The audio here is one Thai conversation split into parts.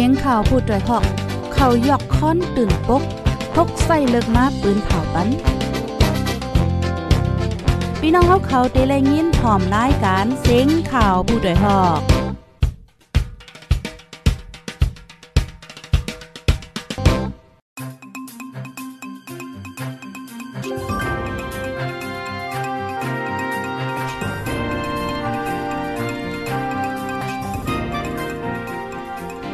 สียงข่าวพูดด้วยหอก เขายกค้อนตื่นปกพกใส่เลิกมาปืนเผาปันพี่น้องเขาเขาเตะแลยินพร้อมรายการเสียงข่าวผู้ด้วยหอก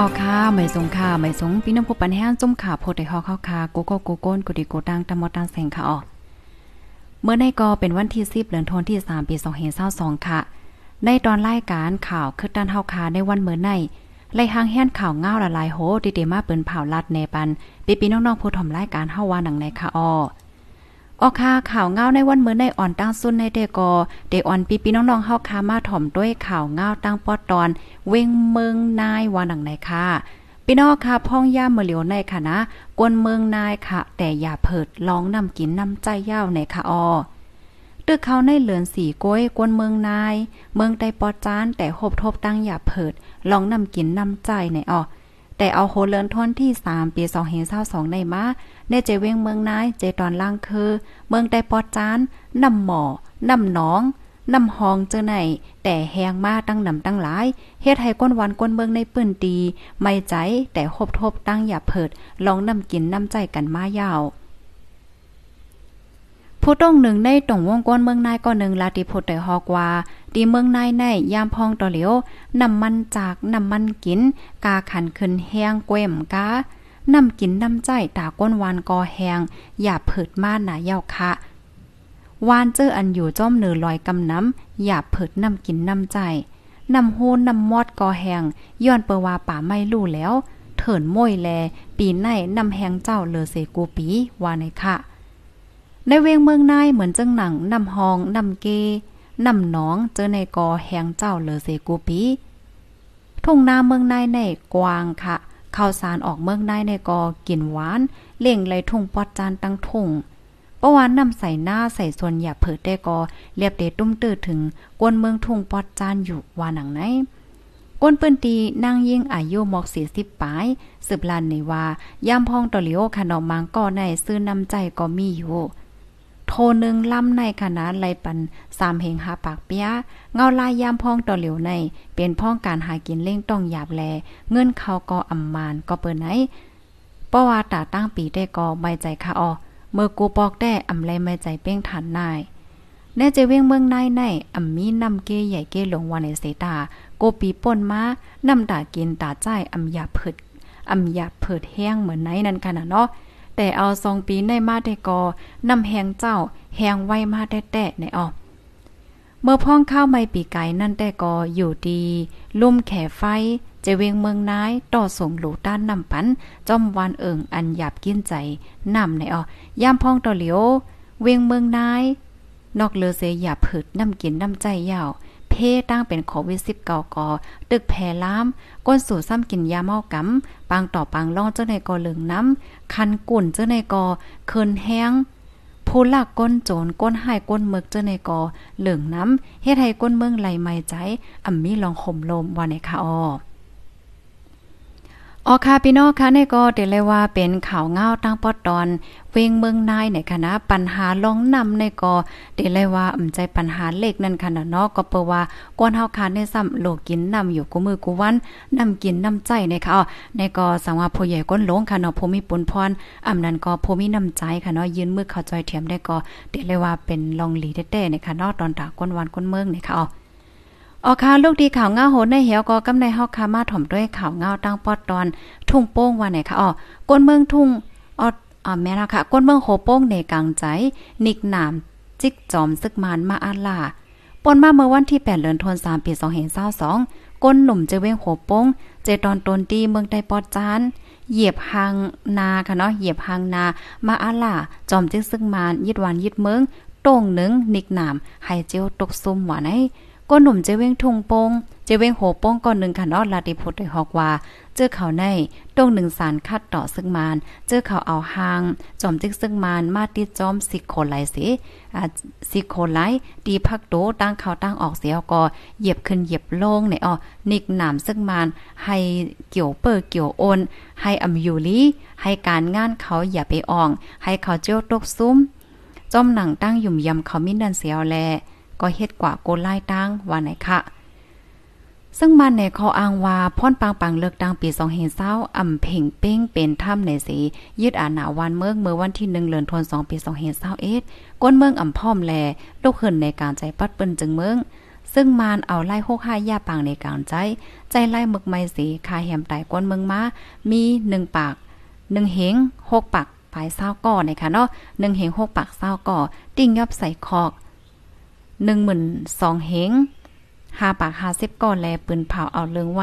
ออค่ะไม่สงค่ะไม่สงพี่น้องผู้ปันแห้งจุ่มขาโพดได้ฮอเข้าคาโกโกโกโก้นกุดิโกตังตะมอตังแสงค่ะออเมื่อในกอเป็นวันที่10เดือนธันวาคมที่3ปี2022ค่ะ ในตอนรายการข่าวคือด้านเฮาคาในวันเมื่อในไล่หางแห่นข่าวง้าวละลายโหดิเดมาเปิ้นเผาลัดในปันปีปีน้องๆผู้ถ่อมรายการเฮาว่าหนังในค่ะออ ออค่ะข่าวเงาในวันมื่อในอ่อนตั้งสุนในเดกอเดอ่อนปีปีน้องๆเฮาคามาถ่อมด้วยข่าวเงาตั้งปอดตอน เวงเมืองนายว่าหนังในค่ะพี่น้องค่ะพ่องย่าเมื่อเหลียวในค่ะนะกวนเมืองนายค่ะ แต่อย่าเพิดลองนำกินนำใจยาวในค่ะออตึกเขาในเหลือนสีก้อยกวนเมืองนาย เมืองใดปอจานแต่หบทบตั้งอย่าเพิดลองนำกินนำใจในออ แต่เอาโหเลินทนที่ 3 ปี2522ในมาในเจเวงเมืองนายเจตอนล่างคือ เมืองไดปอจานนำหมอนำหนองนำหองเจอไหนแต่แหงมาตั้งนำตั้งหลายเฮ็ดให้ก้นวันก้นเมืองในปื้นดีไม่ใจแต่หบทบตั้งอย่าเผิดลองนำกินนำใจกันมายาว ผู้ต้องหนึ่งในตรงวงกวนเมืองนายก็หนึ่งลาติพุทธได้ฮอกว่าดีเมืองนายในยามพองต่อเหลียวนำมันจากนำมันกิน กาขันขึ้นแห้งเกวมกานำกินนำใจตาก้นวานกอแหงอย่าเผิดมาหนาเยาคะวานเจออันอยู่จ้อมเนือลอยกำน้ำอย่าเผิดนำกินนำใจนำโฮนนำมอดกอแหงย้อนเปว่าป่าไม่ลู่แล้ว เถินม้ยแล ปีในนำแหงเจ้าเลอเซกูปีว่าในค่ะ ในเวงเมืองนายเหมือนจังหนังนำหองนำเกนำหนองเจอในกอแหงเจ้าเลอเซกูปีทุ่งนาเมืองนายในกวางค่ะข้าวสารออกเมืองนายในกอกินหวาน เล่งไหลทุ่งปอดจานตั้งทุ่งประวานนำใส่หน้าใส่ส่วนอย่าเผิดได้กอเรียบเดตุ้มตื้อถึงกวนเมืองทุ่งปอดจานอยู่ว่าหนังไหนก้นปืนตีนางยิ่งอายุหมอกสี่สิบปลาย สืบลานในว่าย่ามพองตอลิโอขนมมังก็ในซื้อนำใจก็มีอยู่ โทนึงล่ำในคณะไลปันสามเฮงหาปากเปียเงาลายยามพ้องต่อเหลียวใน เป็นพ้องการหากินเล่งต้องหยาบแล เงินเขาก็อำมานก็เปิ้นไหนเพราว่าตาตั้งปีได้ก็ไม่ใจค่ะออเมื่อกูปอกได้อำไรไม่ใจเป้งทันนายแน่ใจเวียงเมืองนายในอำมีนำเกใหญ่เกหลงวันในเสตา โกปีป่นมานำตากินตาใจอำยาเผิดอำยาเผิดแห้งเหมือนไหนนั่นกันน่ะเนาะ แต่เอาสองปีในมาได้กอนำแหงเจ้าแหงไว้มาแต้ๆในออกเมื่อพ่องข้าวไม่ปีไก่นั่นแต่ก็อยู่ดี ลุ่มแขไฟจะเวงเมืองนายต่อส่งหลูต้านนำปันจอมวานเอิงอันหยาบกินใจนำในออย่ามพ่องต่อเหลียว เวียงเมืองนายนอกเลือเสียหยาบผืดน้ำกินน้ำใจยาว เพตั้งเป็นโควิด19ก่อตึกแผ่ล้ามก้นสู่ซ้ำกินยาเมากำปังต่อปังล่องเจ้าในกอเหลืองน้ำคันกุ่นเจ้าในกอเคินแห้งผู้ลักก้นโจรก้นหายก้นเมือกเจ้าในกอเหลืองน้ำเฮ็ดให้ก้นเมืองไหลไม่ใจอ่ำมีลองข่มลมว่าในค่ะออ ออค่ะพี่น้องค่ะในก็เดเลยว่าเป็นข่าวเงาตั้งปอดตอน เวงเมืองนายในคณะปัญหาลองนำในก็เดเลยว่าอำใจปัญหาเล็กนั่นค่ะเนาะก็เปว่าก่อนเฮาคาในซ้ำโลกินนำอยู่กูมือกูวันนำกินนำใจในค่ะในก็สังว่าผู้ใหญ่ก้นหลงค่ะเนาะผู้มีปุนพรอำนั้นก็ผู้มีน้ำใจค่ะเนาะยืนมือเข้าจอยเทียมได้ก็เดเลยว่าเป็นลองหลีแต้ๆในค่ะเนาะตอนตาก้นวันก้นเมืองในค่ะ ออออค่ะลูกดีข่าวเงาโหนในเหี่ยวก็กำในฮอกคามาถ่อมด้วยข่าวเงาตั้งปอดตอน ทุ่งโป้งว่าไหนคะอ๋อก้นเมืองทุ่งอออ่าแม่นะค่ะก้นเมืองโหโป้งในกลางใจ นิกหนาม จิกจอมซึกมานมาอาลาปนมาเมื่อวันที่8เดือนธันวาคมปี2522ก้นหนุ่มเจเวงโหโป้งเจตอนตนตีเมืองใต้ปอดจานเหยียบหางนาค่ะเนาะเหยียบหางนา มาอาลาจอมจิกซึกมานยิดวันยิดเมืองโต้งหนึ่งนิกหนามให้เจียวตกซุ่มว่าไหน ก็หนุ่มเจเว้งทุงโปงเจเว้งโหโป้งก่อนหนึ่งค่ะนาะลาติพุทธฮอกว่า เจอเขาในตรงหนึ่งสารคัดต่อซึ่งมาน เจอเขาเอาหาง จอมจิกซึ่งมานมาติดจอมสิโคไลสิอ่าสิโคไลดีพักโตตั้งเขาตั้งออกเสียก็เหยียบขึ้นเหยียบลงในอ๋อนิกหนามซึ่งมานให้เกี่ยวเปิดเกี่ยวโอนให้อำยูลีให้การงานเขาอย่าไปอ่อง ให้เขาเจ้าตกซุ้มจอมหนังตั้งหยุ่มยำเขามินดันเสียวแล ก็เฮ็ดกว่าโกไล่ตั้งว่าไหนคะซึ่งมันในเขาอ้างว่าพ่อนปังปังเลือกดังปี2เฮเศร้าอ่ำเพ่งเป้งเป็นถ้ำในสียืดอาหนาวันเมืองเมื่อวันที่1เดือนธันวาคมปี2เฮเศร้าเอ็ดก้นเมืองอ่ำพร้อมแลลูกขึ้นในการใจปัดเปิ้นจึงเมืองซึ่งมานเอาไล่โคค่ายาปางในกลางใจ ใจไล่หมึกไม้สีคาแหมไตก้นเมืองมามี1ปาก1เหง6ปากปลายเศร้าก่อในค่ะเนาะ1เหง6ปากเศร้าก่อ ติ่งยอบใส่คอก 12,000เหงหาปากหาสิบก่อนแลปืนเผาเอาเลืองไหว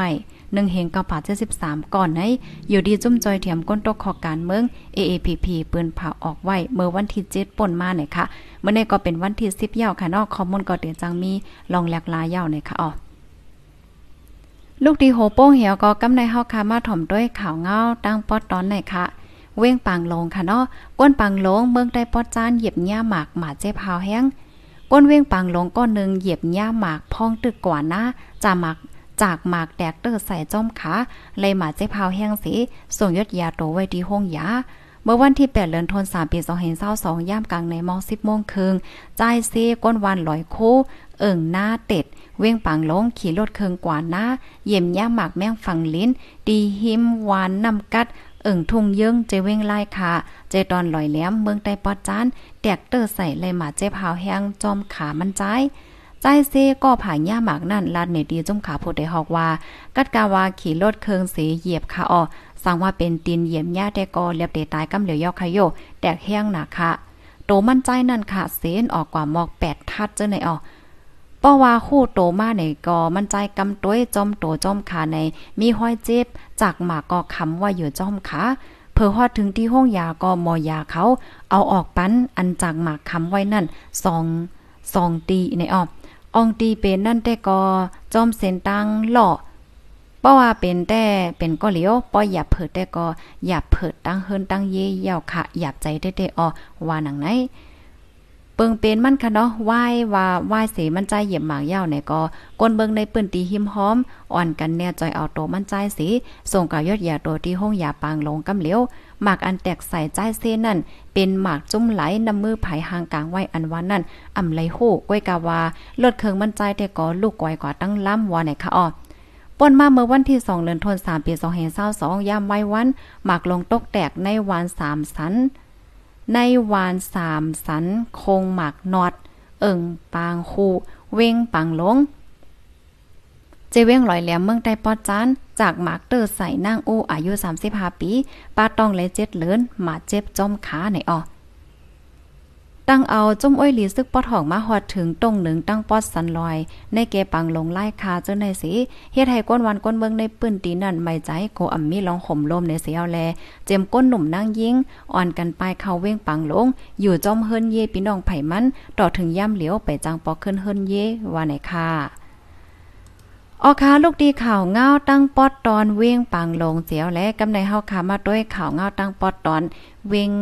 หนึ่งเฮงเก้าผาเจ็ดสิบสามก่อนไหนอยู่ดีจุ่มจอยเถียมก้นตกขอการเมือง AAPP ปืนเผาออกไหวเมื่อวันที่เจ็ดป่นมาเนี่ยค่ะเมื่อนี้ก็เป็นวันที่สิบเยาค่ะนอกคอมมอนก็เดี๋ยจังมีลองแหลกลายยาวเนี่ยค่ะอ๋อลูกดีโหโป้งเหี่ยวก็กำในเฮาคามาถ่อมด้วยข่าวเงาตั้งปอดตอนไหนคะเว้งปังลงค่ะเนาะก้นปังลงเมืองได้ปอดจานเหยียบหญ้าหมากหมาเจ็บพาวแห้ง ก้นเว้งปังลงก้อนหนึ่งเหยียบหญ้าหมากพองตึกกว่านะจะหมากจากหมากแดกเตอร์ใส่จ้อมขาเลยหมาเจ๊พาวแห้งสีส่งยศยาโตไว้ที่ห้องยาเมื่อวันที่ 8เดือนธันวาคมปี2522ย่ามกลางในมอง10โมงครึ่งจ่ายเซก้นวันลอยโคเอิ่งหน้าเต็ด เว้งปังลงขี่รถเคืองกว่าหน้า เยี่ยมย่าหมากแมงฝังลิ้น ดีหิมหวานนำกัด เอิ่งทุ่งเยิงเจเว้งไล่ค่ะ เจตอนลอยแหลมเมืองใต้ปอดจานแตกเตอร์ใส่เลยมาเจ็บหาวแห้งจอมขามันใจใจเซก็ผ่านย่าหมากนั่นลาดเนดีจุ่มขาผู้ได้ฮอกว่า กัดกาวาขี่รถเคืองเสียเหยียบขาออสั่งว่าเป็นตีนเหยียบย่าแต่ก็เรียบเดตายกำเหลียวยอกขยโยแตกแห้งหนาค่ะโตมั่นใจนั่นค่ะเสนออกกว่าหมอกแปดทัดเจ้าในออเพราะว่าคู่โตมาในกอมันใจกำต้วยจอมโตจอมขาในมีห้อยเจ็บจากหมากก็คำว่าอยู่จอมขาเพื่อฮอดถึงที่ห้องยาก็มอยาเขา เอาออกปั้นอันจากหมากคำไว้นั่นสองสองตีในออบอองตีเป็นนั่นแต่ก็จอมเส้นตังหล่อเพราะว่าเป็นแต่เป็นก็เหลียวป้อหยับเผิดแต่ก็หยับเผิดตั้งเฮินตั้งเย่เย่าค่ะหยับใจได้แต่ออว่าหนังไหน เปิงเป็นมันค่ะเนาะไหว้ว่าไหว้เสมันใจเหยียบหมากยาวเนี่ยก็ก้นเบิงในปืนตีหิมหอม อ่อนกันแน่จอยเอาโตมันใจสีส่งกับยอดยาตัวที่ห้องยาปางลงกำเหลียวหมากอันแตกใส่ใจเซนั่น เป็นหมากจุ้มไหลนำมือไผห่างกลางไว้อันวันนั่นอ่ำไหลโหก้วยกาวาลดเคิงมันใจแต่ก็ลูกก้อยกว่าตั้งล้ำว่าไหนคะอ้อป่นมาเมื่อวันที่ 2 เดือนธันวาคมปี2522ยามไว้วันหมากลงตกแตกในวัน3สัน ในวานสามสัน คงหมักนอด เอิ่งปางคูเว้งปังลง เจเว้งลอยแหลมเมืองใต้ปอดจาน จากหมากเตอร์ใส่นางอูอายุ 35 ปี ป้าต้องเลยเจ็ดเลินมาเจ็บจอมขาในออ ตั้งเอาจุ้มอ้อยหลีซึกปอดหองมาหอดถึงตรงหนึ่งตั้งปอดสันลอย ในเกปังลงไล่คาเจ้าในสีเฮ็ดให้ก้นวันก้นเบิงในปื้นตีนั่นไม่ใจโกอ่ำมีลองข่มลมในเสียวแล เจมก้นหนุ่มนั่งยิงอ่อนกันไปเข้าเว้งปังลง อยู่จอมเฮิรนเย่พี่น้องไผ่มัน ต่อถึงย่ำเหลียวไปจังปอขึ้นเฮิรนเย่ว่าไหนค่ะออคาลูกดีข่าวเงาตั้งปอดตอนเว้งปังลงเสียวและกำในเฮาคามาด้วยข่าวเงาตั้งปอดตอนเว้ง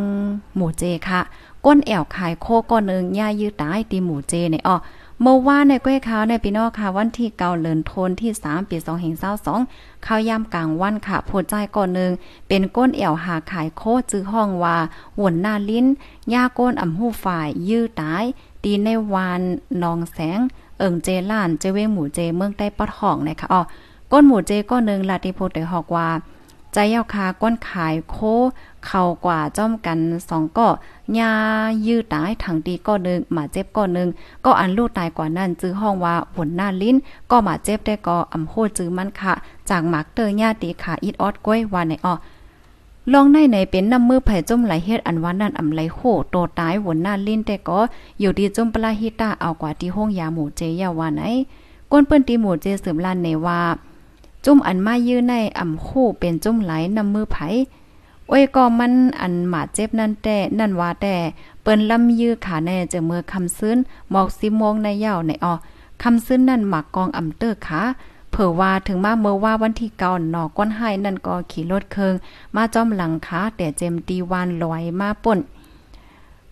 หมู่เจค่ะ ก้นแอวขายโคก้อนนึงย่ายืดตายตีหมูเจในอ้อเมื่อว่าในก้อยขาวในปีนอกค่ะวันที่เก่าเลินโทนที่3ปี2 0 2 2ข้าวยามกลางวันค่ะผู้ใจก่อนนึงเป็นก้นแอวหาขายโคจื้อห้องว่าหวนหน้าลิ้นย่าก้นอ่ำหูฝ่าย ยื้อตาย ตีในวานนองแสง เอิงเจล้านเจเวงหมูเจเมืองใต้ปอดห้องนะคะอ๋อก้นหมูเจก้อนนึงลาติโพได้ฮอกว่า ใจเยาคาก้นขายโค เข้ากว่าจ้อมกันสองก็ยายืดตายถังดีก็หนึ่งหมาเจ็บก็หนึ่งก็อันลูกตายกว่านั้นจื้อห้องว่าผลหน้าลิ้น ก็หมาเจ็บได้ก็อำโคจื้อมันค่ะจากหมักเตอร์ญาติขาอิดออดก้วยว่าในอ้อลองในในเป็นน้ำมือไผ่จุ่มไหลเฮ็ดอันวันนั้นอำไหลโคโตตายหวนหน้าลิ้นแต่ก็อยู่ดีจุ่มปลาฮิตาเอากว่าที่ห้องยาหมูเจยาว่าไหนก้นเปิ้นตีหมูเจสืบลานในว่า จุ่มอันมายื้อในอ่ำคู่เป็นจุ่มไหลนำมือไผโอ้ยก็มันอันหมาเจ็บนั่นแต่นั่นว่าแต่เปิ้นลำยื้อขาแน่จะเมื่อคำซื้นหมอกสิมงในเยาวในออคำซึ้นนั่นหมากกองอำเตอร์ค่ะเผื่อว่าถึงมาเมื่อว่าวันที่เก่าหนอก้อนไห้นั่นก็ขี่รถเคิงมาจอมหลังคาแต่เจมตีวานลอยมาป่น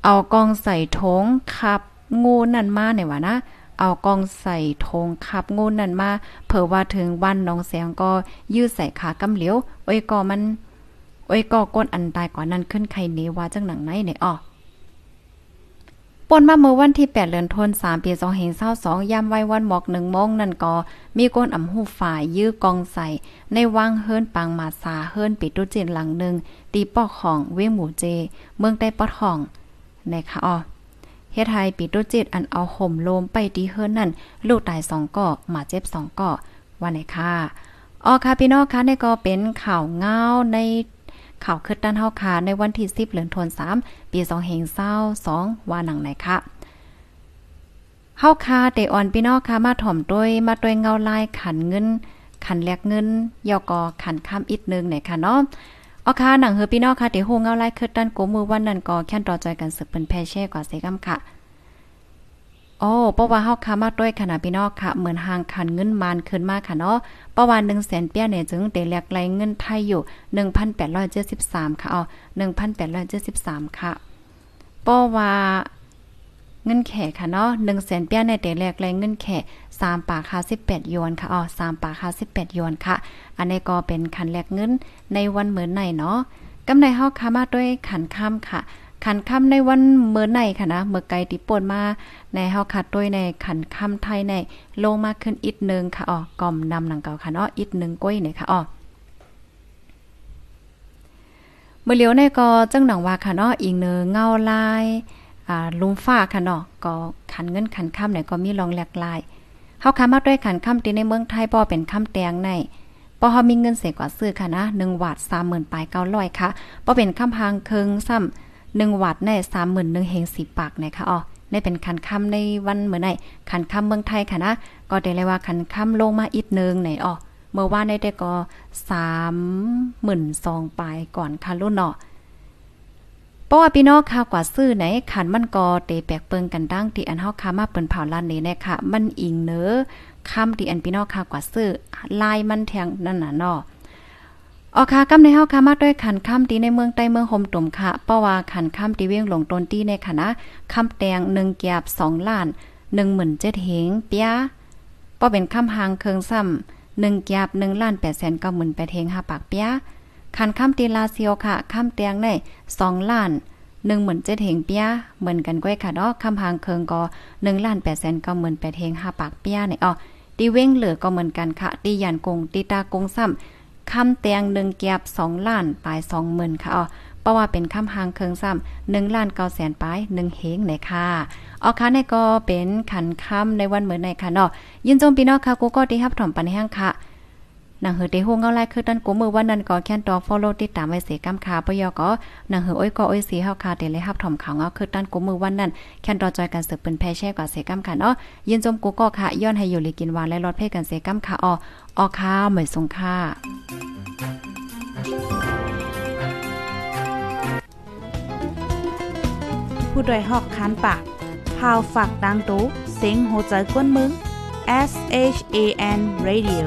เอากองใส่ทงขับงูนั่นมาเนี่ยว่านะ เอากองใส่ธงขับงูนั่นมาเผื่อว่าถึงวันน้องแสงก็ยื้อใส่ขากำเหลียวโอ้ยก็มันโอ้ยก็ก้นอันตายกว่านั้นขึ้นใครเนว่าจังหนังไหนเนี่ยอ้อปนมาเมื่อวันที่ 8เดือนธันวาคมปี2522ยามไว้วันหมอก1โมงนั่นก็มีก้นอำหูฝ่ายยื้อกองใส่ ในวังเฮิรนปังมาซาเฮิรนปิดตุเจนหลังหนึ่งตีปอกของเว้งหมู่เจ เมืองใต้ปอดห้องนะคะอ้อ เฮ็ดให้ปีตุจิตอันเอาห่มโลมไปดีเฮิรนนั่น ลูกตายสองก่อหมาเจ็บสองก่อว่าไหนค่ะอ๋อค่ะพี่น้องคะนี่ก็เป็นข่าวเงาในข่าวคืดด้านเฮาคาในวันที่ 10เดือนธันวาคมปี2522ว่าหนังไหนคะเฮาคาเตออนพี่น้องค่ะมาถ่อมด้วยมาด้วยเงาลายขันเงิน ขันแลกเงินยอกอขันข้ามอีกนึงไหนค่ะเนาะ อ๋อค่ะหนังเฮอพี่น้องค่ะเดี๋ยวโฮงเงาไล่คืดด้านโกมือวันนั้นก็แค่นต่อใจกันสึกเป็นแพเช่กว่าเซกัมค่ะโอ้เพราะว่าเฮาค้ามาด้วยขนาดพี่น้องค่ะ เหมือนห่างคันเงินมานขึ้นมาค่ะเนาะประมาณ100,000เปียเนี่ยจึงได้แลกไหลเงินไทยอยู่ 1,873 ค่ะอ๋อ1,873 ค่ะเพราะว่า เงินแขค่ะเนาะ100,000เปียในได้แลกไหลเงินแข3ปากค่ะ18หยวนค่ะอ๋อ3ปากค่ะ18หยวนค่ะ อันนี้ก็เป็นคันแลกเงินในวันเหมือนไหนเนาะกำไรเฮาค้ามาด้วยขันค่ำค่ะ ขันค่ำในวันเมื่อในค่ะนะเมื่อไกลติป่นมาในเฮาคัดด้วยในขันค่ำไทยในลงมาขึ้นอีกนึงค่ะอ๋อกล่อมนำหนังเก่าค่ะเนาะอีกนึงก้อยเนี่ยค่ะอ๋อเมื่อเลี้ยวในก็จังหนังว่าค่ะเนาะอีกเนือเงาลาย ลุมฟ้าค่ะเนาะก็ขันเงินขันค่ำเนี่ยก็มีรองแหลกลายเฮาค้ามาด้วยขันค่ำที่ในเมืองไทยบ่เป็นค่ำแตงในพอเฮามีเงินเสียกว่าซื้อค่ะนะ1วาท30,000ปลาย900ค่ะบ่เป็นค่ำพางเคิงซ้ำหนึ่งวัดในสามหมื่นหนึ่งเฮงสิบปากนะคะอ๋อในเป็นคันค่ำในวันเหมือนไหนคันค่ำเมืองไทยค่ะนะก็ได้เลยว่าคันค่ำลงมาอีกนึงไหนอ๋อเมื่อวานได้ก็สามหมื่นสองปลายก่อนค่ะรุ่นเนาะ ราะว่าพี่น้องข่าวกว่าซื้อไหนขันมันก็เตแปลกเปิงกันดั้งที่อันเฮาค้ามาเปิ้นเผาล้านนี้นะคะมันอิงเนอคำที่อันพี่น้องข่าวกว่าซื้อลายมันแทงนั่นน่ะเนาะออค่ะกำในเฮาค่ะมาด้วยขันค่ำตีในเมืองใต้เมืองโฮมตุ่มค่ะเพราะว่าขันค่ำตีเวียงหลงตนตีในคณะค่ำแตง1เกียบ2ล้าน17,000เหงเปียป้อเป็นค่ำหางเคิงซ้ำ1เกียบ1ล้าน8แสน9 8เฮง5ปากเปีย ขันค่ำตีลาเซียวค่ะค่ำแตงใน2ล้าน17,000เหงเปียเหมือนกันก้อยค่ะเนาะคำหางเคิงก็1ล้าน8แสน9 8เฮง5ปากเปียเนี่ยอ๋อตีเว้งเหลือก็เหมือนกันค่ะตียันกงตีตากงซ้ำคำเตียงหนึ่งเกียบสองล้านปลายสองหมื่นค่ะอ๋อเพราะว่าเป็นคำหางเคิงซ้ำหนึ่งล้านเก้าแสนปลายหนึ่งเฮงไหนค่ะอ๋อค่ะในก็เป็นขันคำในวันเหมือนในค่ะเนาะยินจมพี่น้องค่ะกูก็ที่ฮับถอมปันแห้งค่ะ นังเหือเตโฮงเงาไล่คือตันกูมือวันนั้นก็แค่นตอ follow ติดตามไว้เสกำคาปยอก็นังเหืออ้อยก็อ้อยสีเฮาคาเตเลยฮับถอมขาวเงาคือตันกูมือวันนั้นแค่นตอจอยกันสืบเป็นแพ่แช่กว่าเสกำค่ะเนาะยินจมกูก็ค่ะย้อนให้อยู่ลีกินวานและรอดเพ่กันเสกำค่ะออออข้าวเหมือนสงค่าผู้ดยหอกคันปากพาวฝากดังตู้เซ็งโหใจกวนมึง S H A N Radio